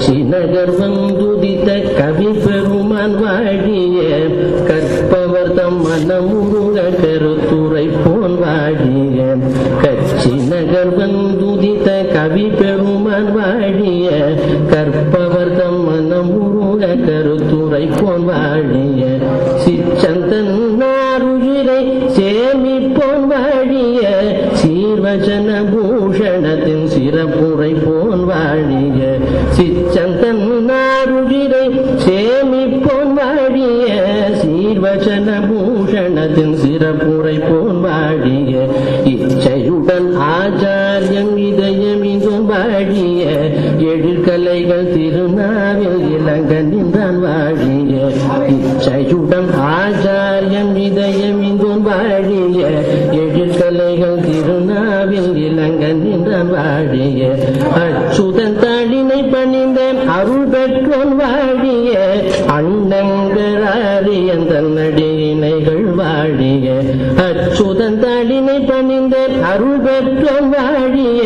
கச்சி நகர் வந்துதித்த கவி பெருமான் வாடிய கற்பவர் தம் மனமுருக கருத்துரை போல் வாடிய கச்சி நகர் வந்துதித்த கவி பெருமான் வாடிய கற்பவர் தம் மனமுருக கருத்துரை போல் வாடிய சிச்சந்தன் நாருயிரை சேமிப்போன் வாழிய சீர்வச்சன பூஷணத்தின் சிறப்புரை போல் வாழிய சிச்சந்தன் நாருயிரை சேமிப்போன் வாழிய சீர்வசன பூஷணத்தின் சிறப்புரை போன் வாழிய இச்சையுடன் ஆச்சாரியம் இதயம் இங்கும் வாழிய எழுக்கலைகள் திருநாவில் இளங்க நின்றான் வாழிய இச்சையுடன் ஆச்சாரியம் இதயம் இங்கும் வாழிய வாழிய அச்சுதன் தாளினை பணிந்த அருள் பெற்றோன் வாழிய அண்ணங்கராரியன் தன்னடியினைகள் வாழிய. அச்சுதன் தாளினை பணிந்த அருள் பெற்றோன் வாழிய